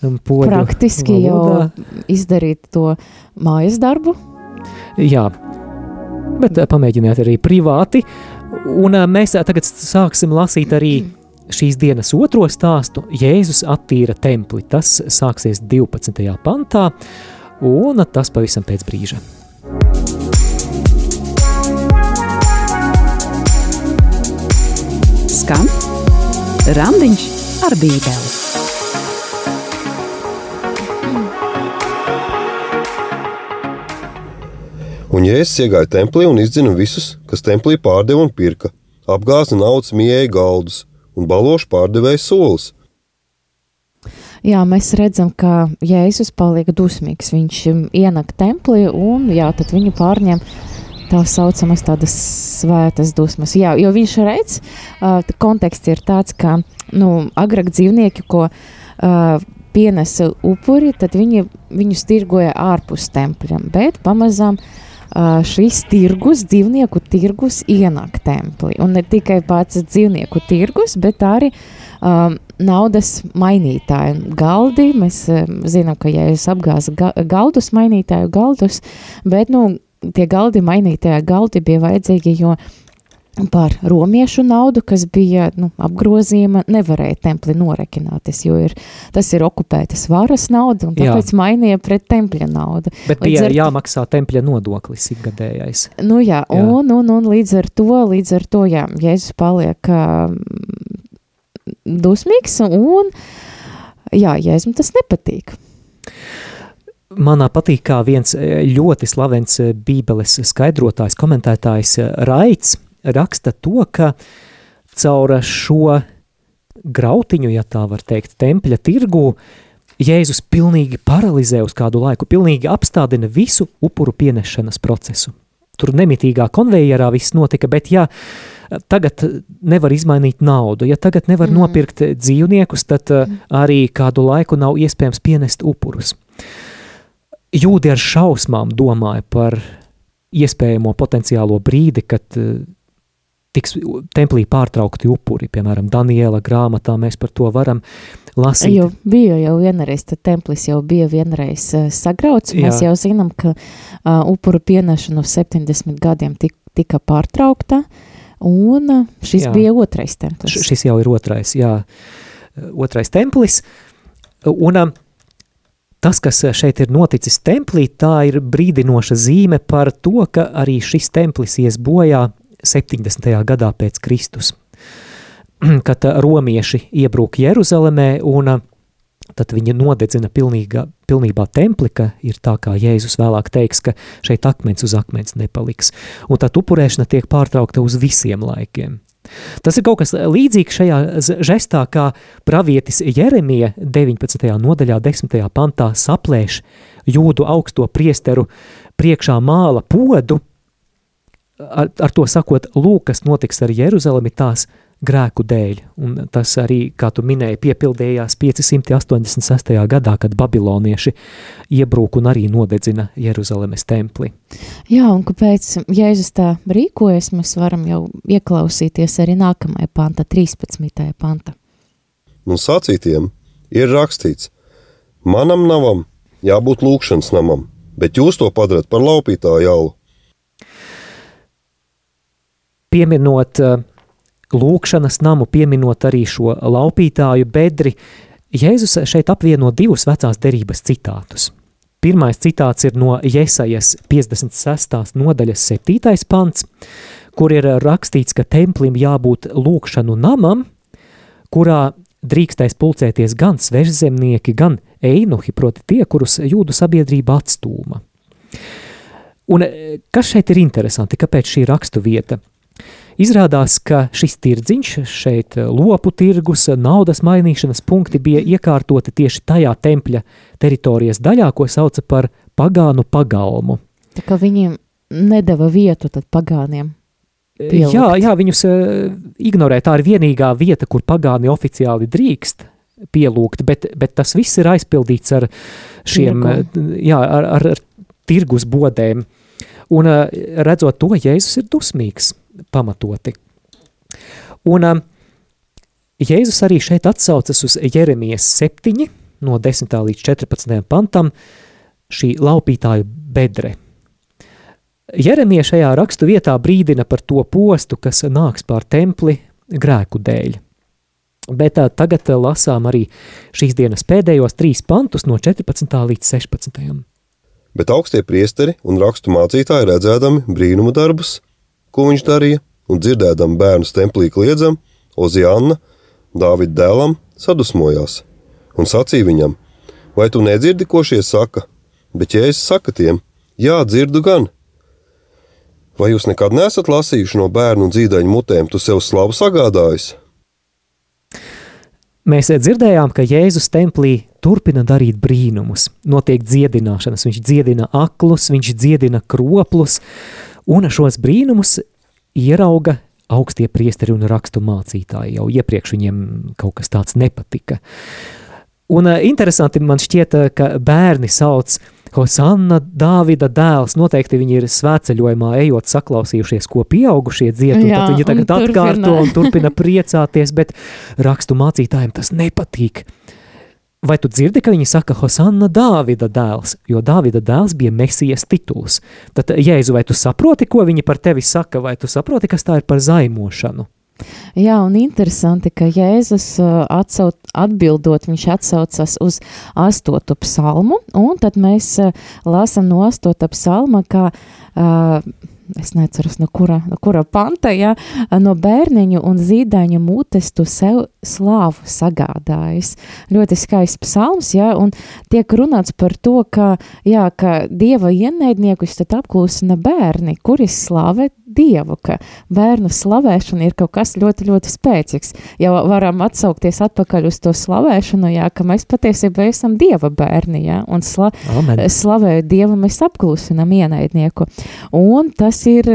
Praktiski valodā. jau izdarīt to mājas darbu. Jā, bet pamēģiniet arī privāti. Un mēs tagad sāksim lasīt arī šīs dienas otro stāstu. Jēzus attīra templi. Tas sāksies 12. pantā, un tas pavisam pēc brīža. Skan Randiņš ar Bībeli. Un Jēzus iegāja templī un izdzina visus, kas templī pārdeva un pirka, apgāza naudas mieeja galdus un balošu pārdevēja solis. Jā, mēs redzam, ka Jēzus paliek dusmīgs. Viņš ienak templī un jā, tad viņu pārņem tā saucamas tādas svētas dusmas. Jā, jo viņš redz, uh, konteksts ir tāds, ka nu, agrāk dzīvnieki, ko uh, pienesa upuri, tad viņi viņus tirgoja ārpus tempļiem, bet pamazām uh, šis tirgus, dzīvnieku tirgus ienāk templī. Un ne tikai pats dzīvnieku tirgus, bet arī um, naudas mainītāju galdi. Mēs um, zinām, ka ja es apgāzu ga galdus, mainītāju galdus, bet, nu, tie galdi mainītajā galdi bija vajadzīgi, jo par romiešu naudu, kas bija nu, apgrozījuma, nevarēja templi norekināties, jo ir, tas ir okupētas varas nauda, un tāpēc jā. mainīja pret tempļa naudu. Bet bija ar... jāmaksā tempļa nodoklis ikgadējais. Nu jā, jā. Un, un, un līdz ar to, līdz ar to, jā, Jēzus paliek uh, dusmīgs, un jā, Jēzum tas nepatīk manā patīk, kā viens e, ļoti slavens e, Bībeles skaidrotājs, komentētājs e, Raits raksta to, ka caur šo grautiņu, ja tā var teikt, tempļa tirgū, Jēzus pilnīgi paralizē uz kādu laiku, pilnīgi apstādina visu upuru pienešanas procesu. Tur nemitīgā konvejerā viss notika, bet ja tagad nevar izmainīt naudu, ja tagad nevar mm. nopirkt dzīvniekus, tad mm. arī kādu laiku nav iespējams pienest upurus. Uh, jūdi ar šausmām domāja par iespējamo potenciālo brīdi, kad uh, tiks templī pārtraukti upuri, piemēram, Daniela grāmatā mēs par to varam lasīt. Jo bija jau vienreiz, tad templis jau bija vienreiz uh, sagrauts, mēs Jā. jau zinām, ka uh, upuru pienešanu 70 gadiem tika, tika pārtraukta, un šis jā. bija otrais templis. Š šis jau ir otrais, jā, otrais templis, un uh, Tas, kas šeit ir noticis templī, tā ir brīdinoša zīme par to, ka arī šis templis ies bojā 70. gadā pēc Kristus. Kad romieši iebrūk Jeruzalemē un tad viņi nodedzina pilnīga, pilnībā templi, ka ir tā kā Jēzus vēlāk teiks, ka šeit akmens uz akmens nepaliks. Un tad upurēšana tiek pārtraukta uz visiem laikiem. Tas ir kaut kas līdzīgs šajā žestā, kā pravietis Jeremija 19. nodaļā, 10. pantā saplēš jūdu augsto priesteru priekšā māla podu, ar, ar to sakot, lūk, kas notiks ar Jeruzalemi tās grēku dēļ. Un tas arī, kā tu minēji, piepildījās 586. gadā, kad babilonieši iebrūk un arī nodedzina Jeruzalemes templi. Jā, un kāpēc Jēzus tā rīkojas, mēs varam jau ieklausīties arī nākamajā panta, 13. panta. Un sacītiem ir rakstīts, manam navam jābūt lūkšanas namam, bet jūs to padarat par laupītāju jaulu. Pieminot uh, lūkšanas namu, pieminot arī šo laupītāju bedri, Jēzus šeit apvieno divus vecās derības citātus. Pirmais citāts ir no Jesajas 56. nodaļas 7. pants, kur ir rakstīts, ka templim jābūt lūkšanu namam, kurā drīkstēs pulcēties gan svežzemnieki, gan einuhi, proti tie, kurus jūdu sabiedrība atstūma. Un kas šeit ir interesanti, kāpēc šī rakstu vieta? Izrādās, ka šis tirdziņš, šeit eh, lopu tirgus, naudas mainīšanas punkti bija iekārtoti tieši tajā tempļa teritorijas daļā, ko sauca par pagānu pagalmu. Tā kā viņiem nedava vietu tad pagāniem. Pielikt. Jā, jā, viņus uh, ignorē. Tā ir vienīgā vieta, kur pagāni oficiāli drīkst pielūgt, bet, bet tas viss ir aizpildīts ar šiem, Tirgu. jā, ar, ar, ar tirgus bodēm. Un uh, redzot to, Jēzus ir dusmīgs pamatoti. Un um, Jēzus arī šeit atsaucas uz Jeremijas 7, no 10. līdz 14. pantam, šī laupītāju bedre. Jeremija šajā rakstu vietā brīdina par to postu, kas nāks pār templi grēku dēļ. Bet tā, tagad lasām arī šīs dienas pēdējos trīs pantus no 14. līdz 16. Bet augstie priesteri un rakstu mācītāji redzēdami brīnumu darbus, ko viņš darīja, un dzirdēdami bērnu templī kliedzam, Oziāna, Dāvida dēlam, sadusmojās un sacīja viņam: Vai tu nedzirdi, ko šie saka? Bet Jēzus saka tiem: Jā, dzirdu gan. Vai jūs nekad neesat lasījuši no bērnu un dzīdaņu mutēm, tu sev slavu sagādājis? Mēs dzirdējām, ka Jēzus templī turpina darīt brīnumus. Notiek dziedināšanas, viņš dziedina aklus, viņš dziedina kroplus, un šos brīnumus ierauga augstie priesteri un rakstu mācītāji. Jau iepriekš viņiem kaut kas tāds nepatika. Un uh, interesanti man šķiet, ka bērni sauc Hosanna, Dāvida dēls. Noteikti viņi ir svētceļojumā, ejot, saklausījušies, ko pieaugušie dzied. Jā, tad viņi tagad un atkārto turpina. un turpina priecāties, bet rakstu mācītājiem tas nepatīk. Vai tu dzirdi, ka viņi saka Hosanna Dāvida dēls, jo Dāvida dēls bija mesijas tituls? Tad, Jēzu, vai tu saproti, ko viņi par tevi saka, vai tu saproti, kas tā ir par zaimošanu? Jā, un interesanti, ka Jēzus uh, atsauc, atbildot, viņš atsaucas uz astotu psalmu, un tad mēs uh, lasam no astota psalma, ka uh, es neceros, no kura, no kura panta, ja, no bērniņu un zīdaiņu mutes tu sev slāvu sagādājis. Ļoti skaists psalms, ja, un tiek runāts par to, ka, jā, ka dieva ienaidniekus tad apklūsina bērni, kuri slavē dievu, ka bērnu slavēšana ir kaut kas ļoti, ļoti spēcīgs. Ja varam atsaukties atpakaļ uz to slavēšanu, jā, ka mēs patiesībā esam dieva bērni, jā, un sla, Amen. slavēju dievu mēs apklūsinam ienaidnieku. Un tas tas ir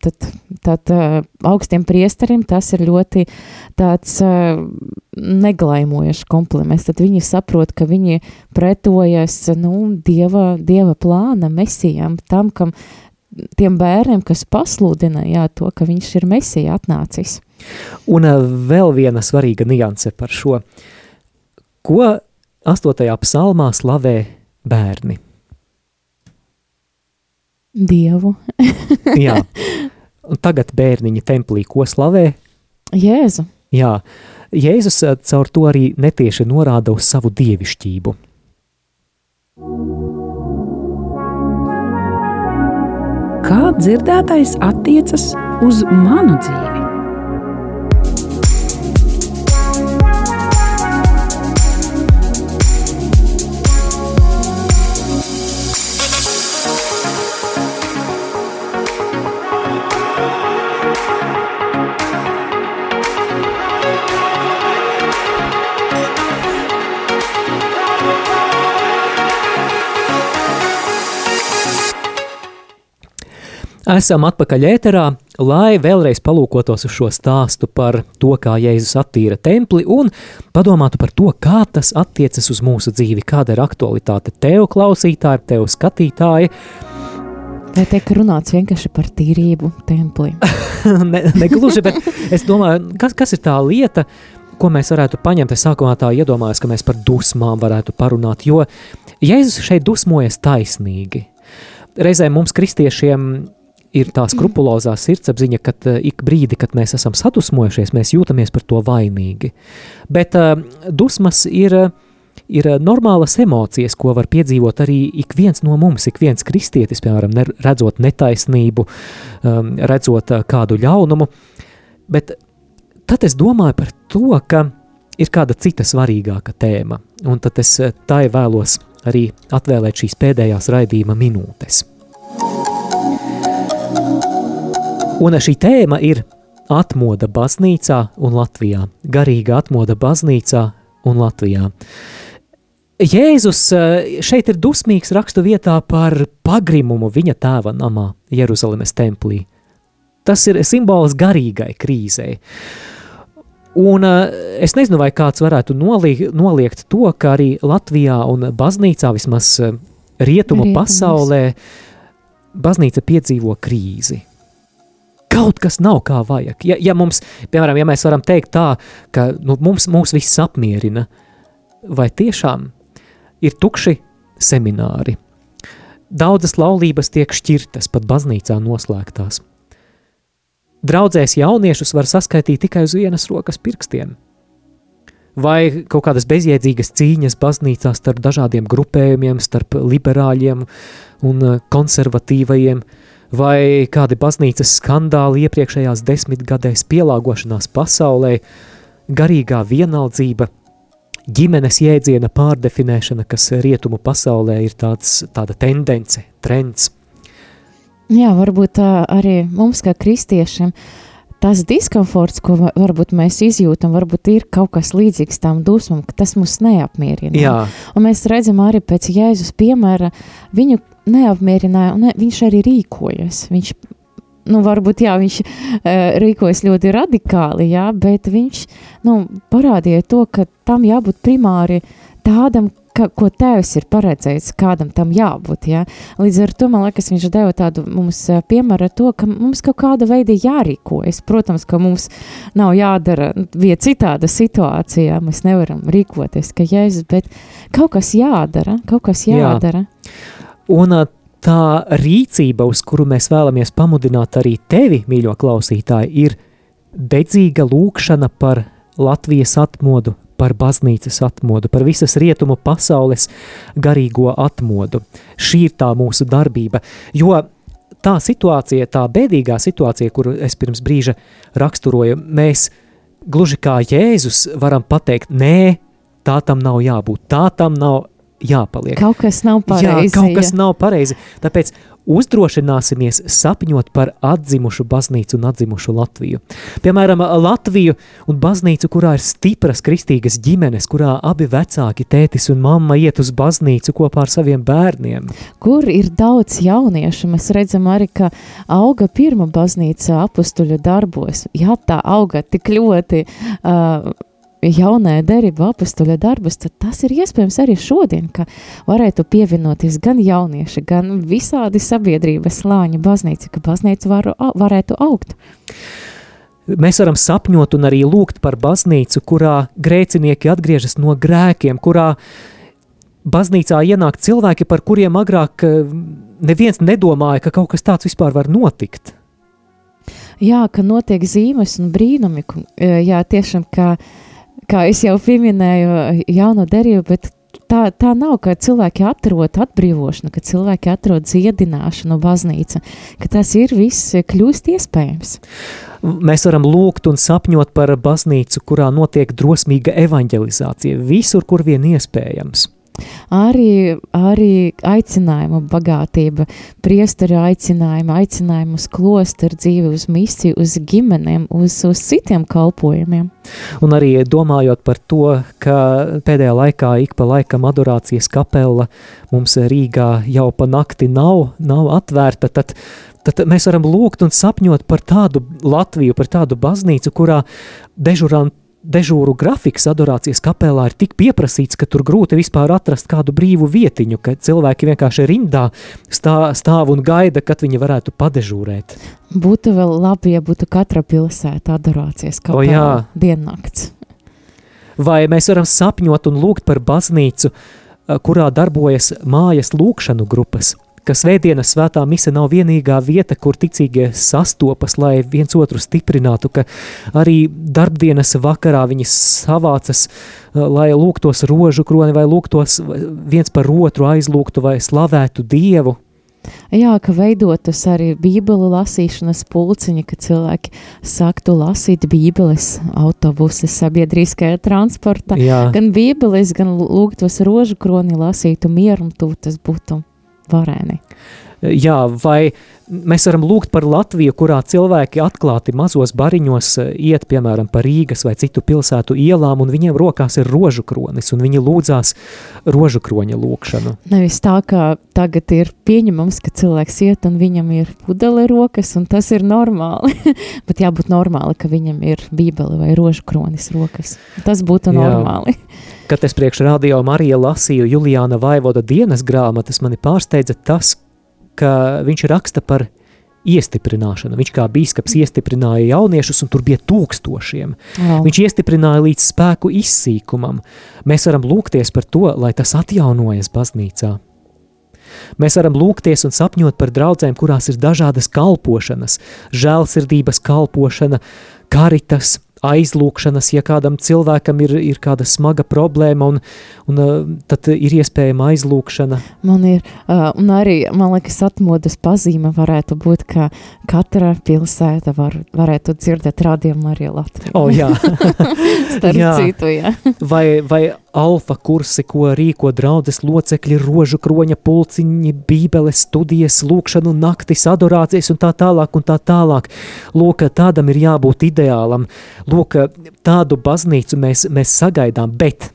tad, tad, augstiem priesterim, tas ir ļoti tāds neglaimojošs kompliments. Tad viņi saprot, ka viņi pretojas nu, dieva, dieva plāna mesijam, tam, kam tiem bērniem, kas pasludina jā, to, ka viņš ir mesija atnācis. Un vēl viena svarīga nianse par šo. Ko 8. psalmā slavē bērni? Dievu. Jā. Un tagad bērniņi templī ko slavē? Jēzu. Jā. Jēzus eh, caur to arī netieši norāda uz savu dievišķību. Kā dzirdētais attiecas uz manu dzīvi? Esam atpakaļ ēterā, lai vēlreiz palūkotos uz šo stāstu par to, kā Jēzus attīra templi un padomātu par to, kā tas attiecas uz mūsu dzīvi, kāda ir aktualitāte tev, klausītāji, tev, skatītāji. Vai tiek runāts vienkārši par tīrību templī? ne, negluži, bet es domāju, kas, kas ir tā lieta, ko mēs varētu paņemt. Es sākumā tā iedomājos, ka mēs par dusmām varētu parunāt, jo Jēzus šeit dusmojas taisnīgi. Reizēm mums, kristiešiem, ir tā skrupulozā sirdsapziņa, ka uh, ik brīdi, kad mēs esam sadusmojušies, mēs jūtamies par to vainīgi. Bet uh, dusmas ir, ir normālas emocijas, ko var piedzīvot arī ik viens no mums, ik viens kristietis, piemēram, ne, redzot netaisnību, um, redzot uh, kādu ļaunumu. Bet tad es domāju par to, ka ir kāda cita svarīgāka tēma, un tad es tai vēlos arī atvēlēt šīs pēdējās raidījuma minūtes. Un šī tēma ir atmoda baznīcā un Latvijā, garīga atmoda baznīcā un Latvijā. Jēzus eh, šeit ir dusmīgs rakstu vietā par pagrimumu viņa tēva namā, Jeruzalemes templī. Tas ir simbols garīgai krīzei. Un eh, es nezinu, vai kāds varētu noliekt, noliegt to, ka arī Latvijā un baznīcā, vismaz eh, rietumu Rietumas. pasaulē, baznīca piedzīvo krīzi kaut kas nav kā vajag. Ja, ja mums, piemēram, ja mēs varam teikt tā, ka nu, mums mūs viss apmierina, vai tiešām ir tukši semināri? Daudzas laulības tiek šķirtas, pat baznīcā noslēgtās. Draudzēs jauniešus var saskaitīt tikai uz vienas rokas pirkstiem. Vai kaut kādas bezjēdzīgas cīņas baznīcā starp dažādiem grupējumiem, starp liberāļiem un konservatīvajiem, vai kādi baznīcas skandāli iepriekšējās desmitgadēs pielāgošanās pasaulē, garīgā vienaldzība, ģimenes jēdziena pārdefinēšana, kas rietumu pasaulē ir tāds, tāda tendence, trends. Jā, varbūt arī mums kā kristiešiem tas diskomforts, ko varbūt mēs izjūtam, varbūt ir kaut kas līdzīgs tām dusmām, ka tas mūs neapmierina. Jā. Un mēs redzam arī pēc Jēzus piemēra, viņu neapmierināja, un ne, viņš arī rīkojas. Viņš, nu, varbūt, jā, viņš uh, rīkojas ļoti radikāli, jā, bet viņš, nu, parādīja to, ka tam jābūt primāri tādam, ka, ko tēvs ir paredzējis, kādam tam jābūt. Ja? Līdz ar to man liekas, viņš deva tādu mums piemēru ar to, ka mums kaut kāda veida jārīkojas. Protams, ka mums nav jādara bija citāda situācijā, mēs nevaram rīkoties, ka jēzus, bet kaut kas jādara, kaut kas jādara. Jā. Un tā rīcība, uz kuru mēs vēlamies pamudināt arī tevi, mīļo klausītāji, ir dedzīga lūkšana par Latvijas atmodu, par baznīcas atmodu, par visas rietumu pasaules garīgo atmodu. Šī ir tā mūsu darbība, jo tā situācija, tā bēdīgā situācija, kuru es pirms brīža raksturoju, mēs gluži kā Jēzus varam pateikt, nē, tā tam nav jābūt, tā tam nav jāpaliek. Kaut kas nav pareizi. Jā, kaut kas ja. nav pareizi. Tāpēc uzdrošināsimies sapņot par atzimušu baznīcu un atzimušu Latviju. Piemēram, Latviju un baznīcu, kurā ir stipras kristīgas ģimenes, kurā abi vecāki, tētis un mamma iet uz baznīcu kopā ar saviem bērniem. Kur ir daudz jauniešu, mēs redzam arī, ka auga pirma baznīca apustuļa darbos. Jā, tā auga tik ļoti. Uh, jaunajā derība apstuļa darbus, tad tas ir iespējams arī šodien, ka varētu pievienoties gan jaunieši, gan visādi sabiedrības slāņa baznīca, ka baznīca var, varētu augt. Mēs varam sapņot un arī lūgt par baznīcu, kurā grēcinieki atgriežas no grēkiem, kurā baznīcā ienāk cilvēki, par kuriem agrāk eh, neviens nedomāja, ka kaut kas tāds vispār var notikt. Jā, ka notiek zīmes un brīnumi, eh, jā, tiešām, ka uh, kā jau pieminēju, jauno derību, bet tā, tā nav, ka cilvēki atrod atbrīvošanu, ka cilvēki atrod dziedināšanu baznīca, ka tas ir viss kļūst iespējams. Mēs varam lūgt un sapņot par baznīcu, kurā notiek drosmīga evanģelizācija visur, kur vien iespējams. Arī, arī aicinājumu bagātība, priesteru aicinājumu, aicinājumu uz klosteru dzīvi, uz misiju, uz ģimenēm, uz, uz citiem kalpojumiem. Un arī domājot par to, ka pēdējā laikā ik pa laikam adorācijas kapela mums Rīgā jau pa nakti nav, nav atvērta, tad tad mēs varam lūgt un sapņot par tādu Latviju, par tādu baznīcu, kurā dežurant dežūru grafiks adorācijas kapelā ir tik pieprasīts, ka tur grūti vispār atrast kādu brīvu vietiņu, ka cilvēki vienkārši rindā stā, stāv un gaida, kad viņi varētu padežūrēt. Būtu vēl labi, ja būtu katra pilsēta adorācijas kapelā diennakts. Vai mēs varam sapņot un lūgt par baznīcu, kurā darbojas mājas lūkšanu grupas – ka svētdienas svētā mise nav vienīgā vieta, kur ticīgie sastopas, lai viens otru stiprinātu, ka arī darbdienas vakarā viņi savācas, eh, lai lūgtos rožu kroni vai lūgtos viens par otru aizlūgtu vai slavētu Dievu. Jā, ka veidotas arī bībeli lasīšanas pulciņi, ka cilvēki sāktu lasīt bībeles autobuses sabiedriskajā transportā. Jā. Gan bībeles, gan lūgtos rožu kroni lasītu mieru, un tu tas būtu varēni. Jā, vai mēs varam lūgt par Latviju, kurā cilvēki atklāti mazos bariņos eh, iet, piemēram, pa Rīgas vai citu pilsētu ielām, un viņiem rokās ir rožu kronis, un viņi lūdzās rožu kroņa lūkšanu. Nevis tā, kā tagad ir pieņemams, ka cilvēks iet un viņam ir pudele rokas, un tas ir normāli, bet jābūt normāli, ka viņam ir bībele vai rožu kronis rokas. Tas būtu normāli. Jā. Kad es priekš radio Marija lasīju Juliāna Vaivoda dienas grāmatas, mani pārsteidza tas, ka viņš raksta par iestiprināšana. Viņš kā biskups iestiprināja jauniešus, un tur bija tūkstošiem. Wow. Viņš iestiprināja līdz spēku izsīkumam. Mēs varam lūgties par to, lai tas atjaunojas baznīcā. Mēs varam lūgties un sapņot par draugiem, kurās ir dažādas kalpošanas, žēlsirdības kalpošana, karitas, aizlūkšanas, ja kādam cilvēkam ir, ir kāda smaga problēma, un, un uh, tad ir iespējama aizlūkšana. Man ir, uh, un arī, man liekas, atmodas pazīme varētu būt, ka katra pilsēta var, varētu dzirdēt rādījumu arī Latviju. O, jā. Starp jā. citu, jā. vai, vai alfa kursi, ko rīko draudzes locekļi, rožu kroņa pulciņi, bībeles studijas, lūkšanu naktis, adorācijas un tā tālāk un tā tālāk. Lūk, tādam ir jābūt ideālam lūk, tādu baznīcu mēs, mēs sagaidām, bet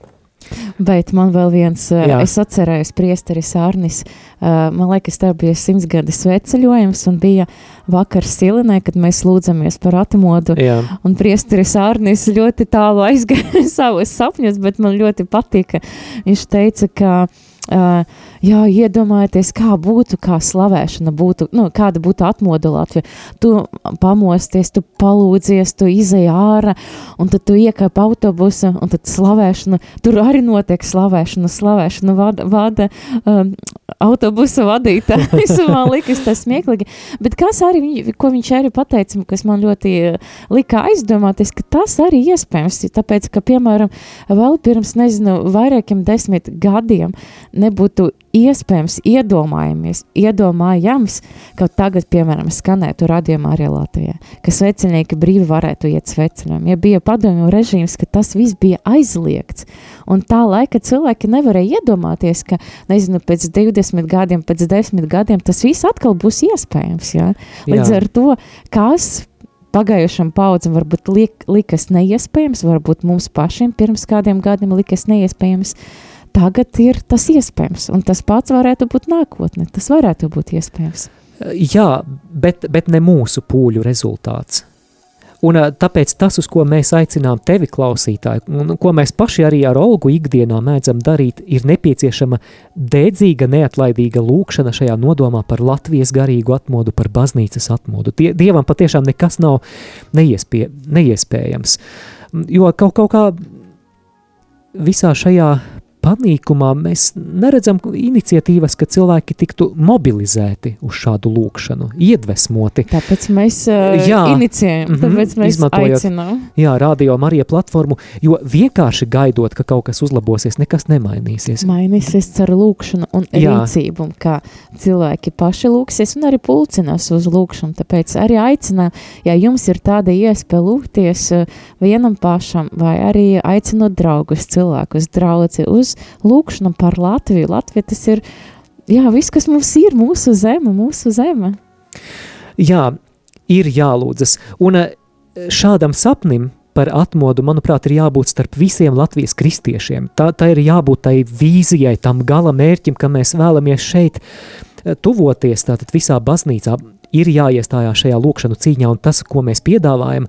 Bet man vēl viens, eh, Jā. es atcerējos, priesteris Arnis, eh, man liekas, tā bija simtsgades sveceļojums un bija vakars Silinē, kad mēs lūdzamies par atmodu. Jā. Un priesteris Arnis ļoti tālu aizgāja savus sapņus, bet man ļoti patika. Viņš teica, ka uh, jā, iedomājieties, kā būtu, kā slavēšana būtu, nu, kāda būtu atmoda Latvija. Tu pamosties, tu palūdzies, tu izai ārā, un tad tu iekāp autobusa, un tad slavēšana, tur arī notiek slavēšana, slavēšana vada, vada um, autobusa vadītājs, man likas tas smieklīgi, bet kas arī, viņ, ko viņš arī pateica, kas man ļoti lika aizdomāties, ka tas arī iespējams, tāpēc, ka, piemēram, vēl pirms, nezinu, vairākiem desmit gadiem nebūtu iespējams iedomājamies, iedomājams, ka tagad, piemēram, skanētu radījumā arī Latvijā, ka svecinieki brīvi varētu iet sveceļam. Ja bija padomju režīms, ka tas viss bija aizliegts, un tā laika cilvēki nevarēja iedomāties, ka, nezinu, pēc 20 gadiem, pēc 10 gadiem tas viss atkal būs iespējams, ja? Līdz Jā. ar to, kas pagājušam paudzam varbūt lik, likas neiespējams, varbūt mums pašiem pirms kādiem gadiem likas neiespējams, uh, tagad ir tas iespējams, un tas pats varētu būt nākotne. Tas varētu būt iespējams. Jā, bet, bet ne mūsu pūļu rezultāts. Un tāpēc tas, uz ko mēs aicinām tevi, klausītāji, un ko mēs paši arī ar Olgu ikdienā mēdzam darīt, ir nepieciešama dedzīga, neatlaidīga lūkšana šajā nodomā par Latvijas garīgu atmodu, par baznīcas atmodu. Die, dievam patiešām nekas nav neiespie, neiespējams. Jo kaut, kaut kā visā šajā panīkumā mēs neredzam iniciatīvas, ka cilvēki tiktu mobilizēti uz šādu lūkšanu, iedvesmoti. Tāpēc mēs uh, jā, inicijējam, mm -hmm, tāpēc mēs aicinām. Jā, radio Marija platformu, jo vienkārši gaidot, ka kaut kas uzlabosies, nekas nemainīsies. Mainīsies ar lūkšanu un jā. rīcību, kā cilvēki paši lūksies un arī pulcinās uz lūkšanu, tāpēc arī aicinām, ja jums ir tāda iespēja lūgties vienam pašam vai arī aicinot draugus, cilvēkus, draudzi uz uz lūkšanu par Latviju. Latvija tas ir jā, viss, kas mums ir, mūsu zeme, mūsu zeme. Jā, ir jālūdzas. Un eh, šādam sapnim par atmodu, manuprāt, ir jābūt starp visiem Latvijas kristiešiem. Tā, tā ir jābūt tai vīzijai, tam gala mērķim, ka mēs vēlamies šeit eh, tuvoties, tātad visā baznīcā ir jāiestājās šajā lūkšanu cīņā, un tas, ko mēs piedāvājam,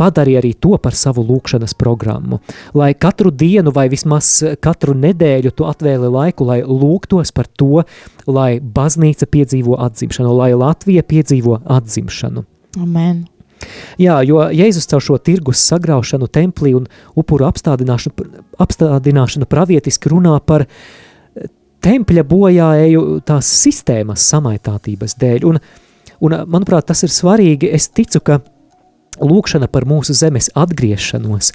padarīja arī to par savu lūkšanas programmu. Lai katru dienu vai vismaz katru nedēļu tu atvēli laiku, lai lūgtos par to, lai baznīca piedzīvo atzimšanu, lai Latvija piedzīvo atzimšanu. Amen. Jā, jo Jēzus caur šo tirgus sagraušanu templī un upuru apstādināšanu, apstādināšanu pravietiski runā par tempļa bojāēju tās sistēmas samaitātības dēļ. Un Un, manuprāt, tas ir svarīgi. Es ticu, ka lūkšana par mūsu zemes atgriešanos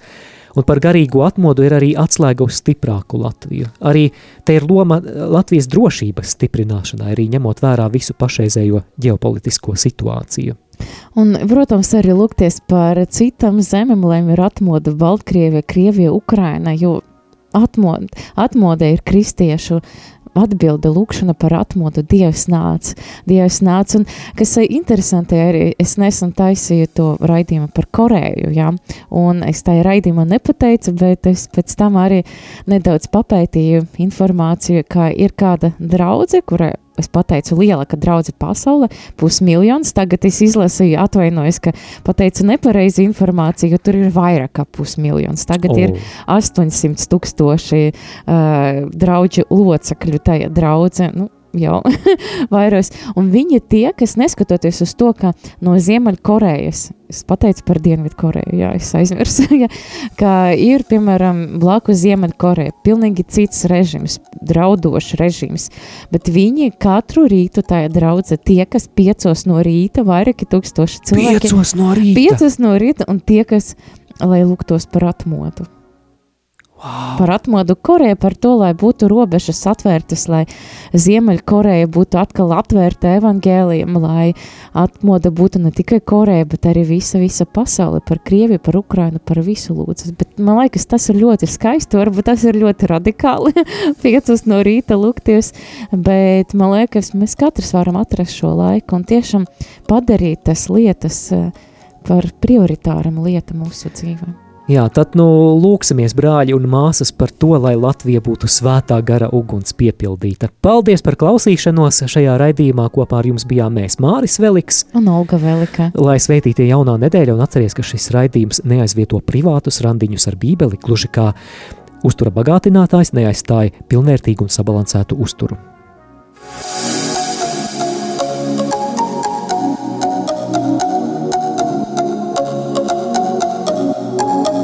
un par garīgo atmodu ir arī atslēga uz stiprāku Latviju. Arī te ir loma Latvijas drošības stiprināšanai, arī ņemot vērā visu pašreizējo ģeopolitisko situāciju. Un, protams, arī lūgties par citām zemēm, lai ir atmoda Baltkrievija, Krievija, Ukraina, jo atmoda, atmoda ir kristiešu atbilde lūkšana par atmodu, Dievs nāca, Dievs nāca, un kas ir interesanti arī, es nesen taisīju to raidījumu par Koreju, jā, un es tā raidījumā nepateicu, bet es pēc tam arī nedaudz papētīju informāciju, ka ir kāda draudze, kurai es pateicu, lielāka draudzene pasaulē, pusmiljons. Tagad es izlasīju, atvainojos, ka pateicu nepareizi informāciju, jo tur ir vairāk kā pusmiljons. Tagad oh. ir 800 tūkstoši uh, draugu locekļu tajā draudzē. Nu, jau vairos. Un viņi tie, kas neskatoties uz to, ka no Ziemeļkorejas, es pateicu par Dienvidkoreju, jā, es aizmirsu, ja, ka ir, piemēram, blakus Ziemeļkoreja, pilnīgi cits režims, draudošs režims, bet viņi katru rītu tajā draudze tie, kas piecos no rīta, vairāki tūkstoši cilvēki. Piecos no rīta? Piecos no rīta, un tie, kas, lai lūgtos par atmodu. Wow. Par atmodu Koreju, par to, lai būtu robežas atvērtas, lai Ziemeļkoreja būtu atkal atvērta evangēlijam, lai atmoda būtu ne tikai Koreja, bet arī visa, visa pasaule, par Krieviju, par Ukrainu, par visu lūdzas. Bet man liekas, tas ir ļoti skaisti, varbūt tas ir ļoti radikāli, piecus no rīta lūgties, bet man liekas, mēs katrs varam atrast šo laiku un tiešām padarīt tas lietas eh, par prioritāram lieta mūsu dzīvēm. Jā, tad nu lūksimies, brāļi un māsas, par to, lai Latvija būtu svētā gara uguns piepildīta. Paldies par klausīšanos! Šajā raidījumā kopā ar jums bijām mēs Māris Veliks un Olga Velika. Lai sveitītie jaunā nedēļa un atceries, ka šis raidījums neaizvieto privātus randiņus ar bībeli, gluži kā uztura bagātinātājs neaizstāja pilnvērtīgu un sabalansētu uzturu.